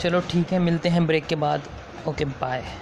चलो ठीक है मिलते हैं ब्रेक के बाद। Okay bye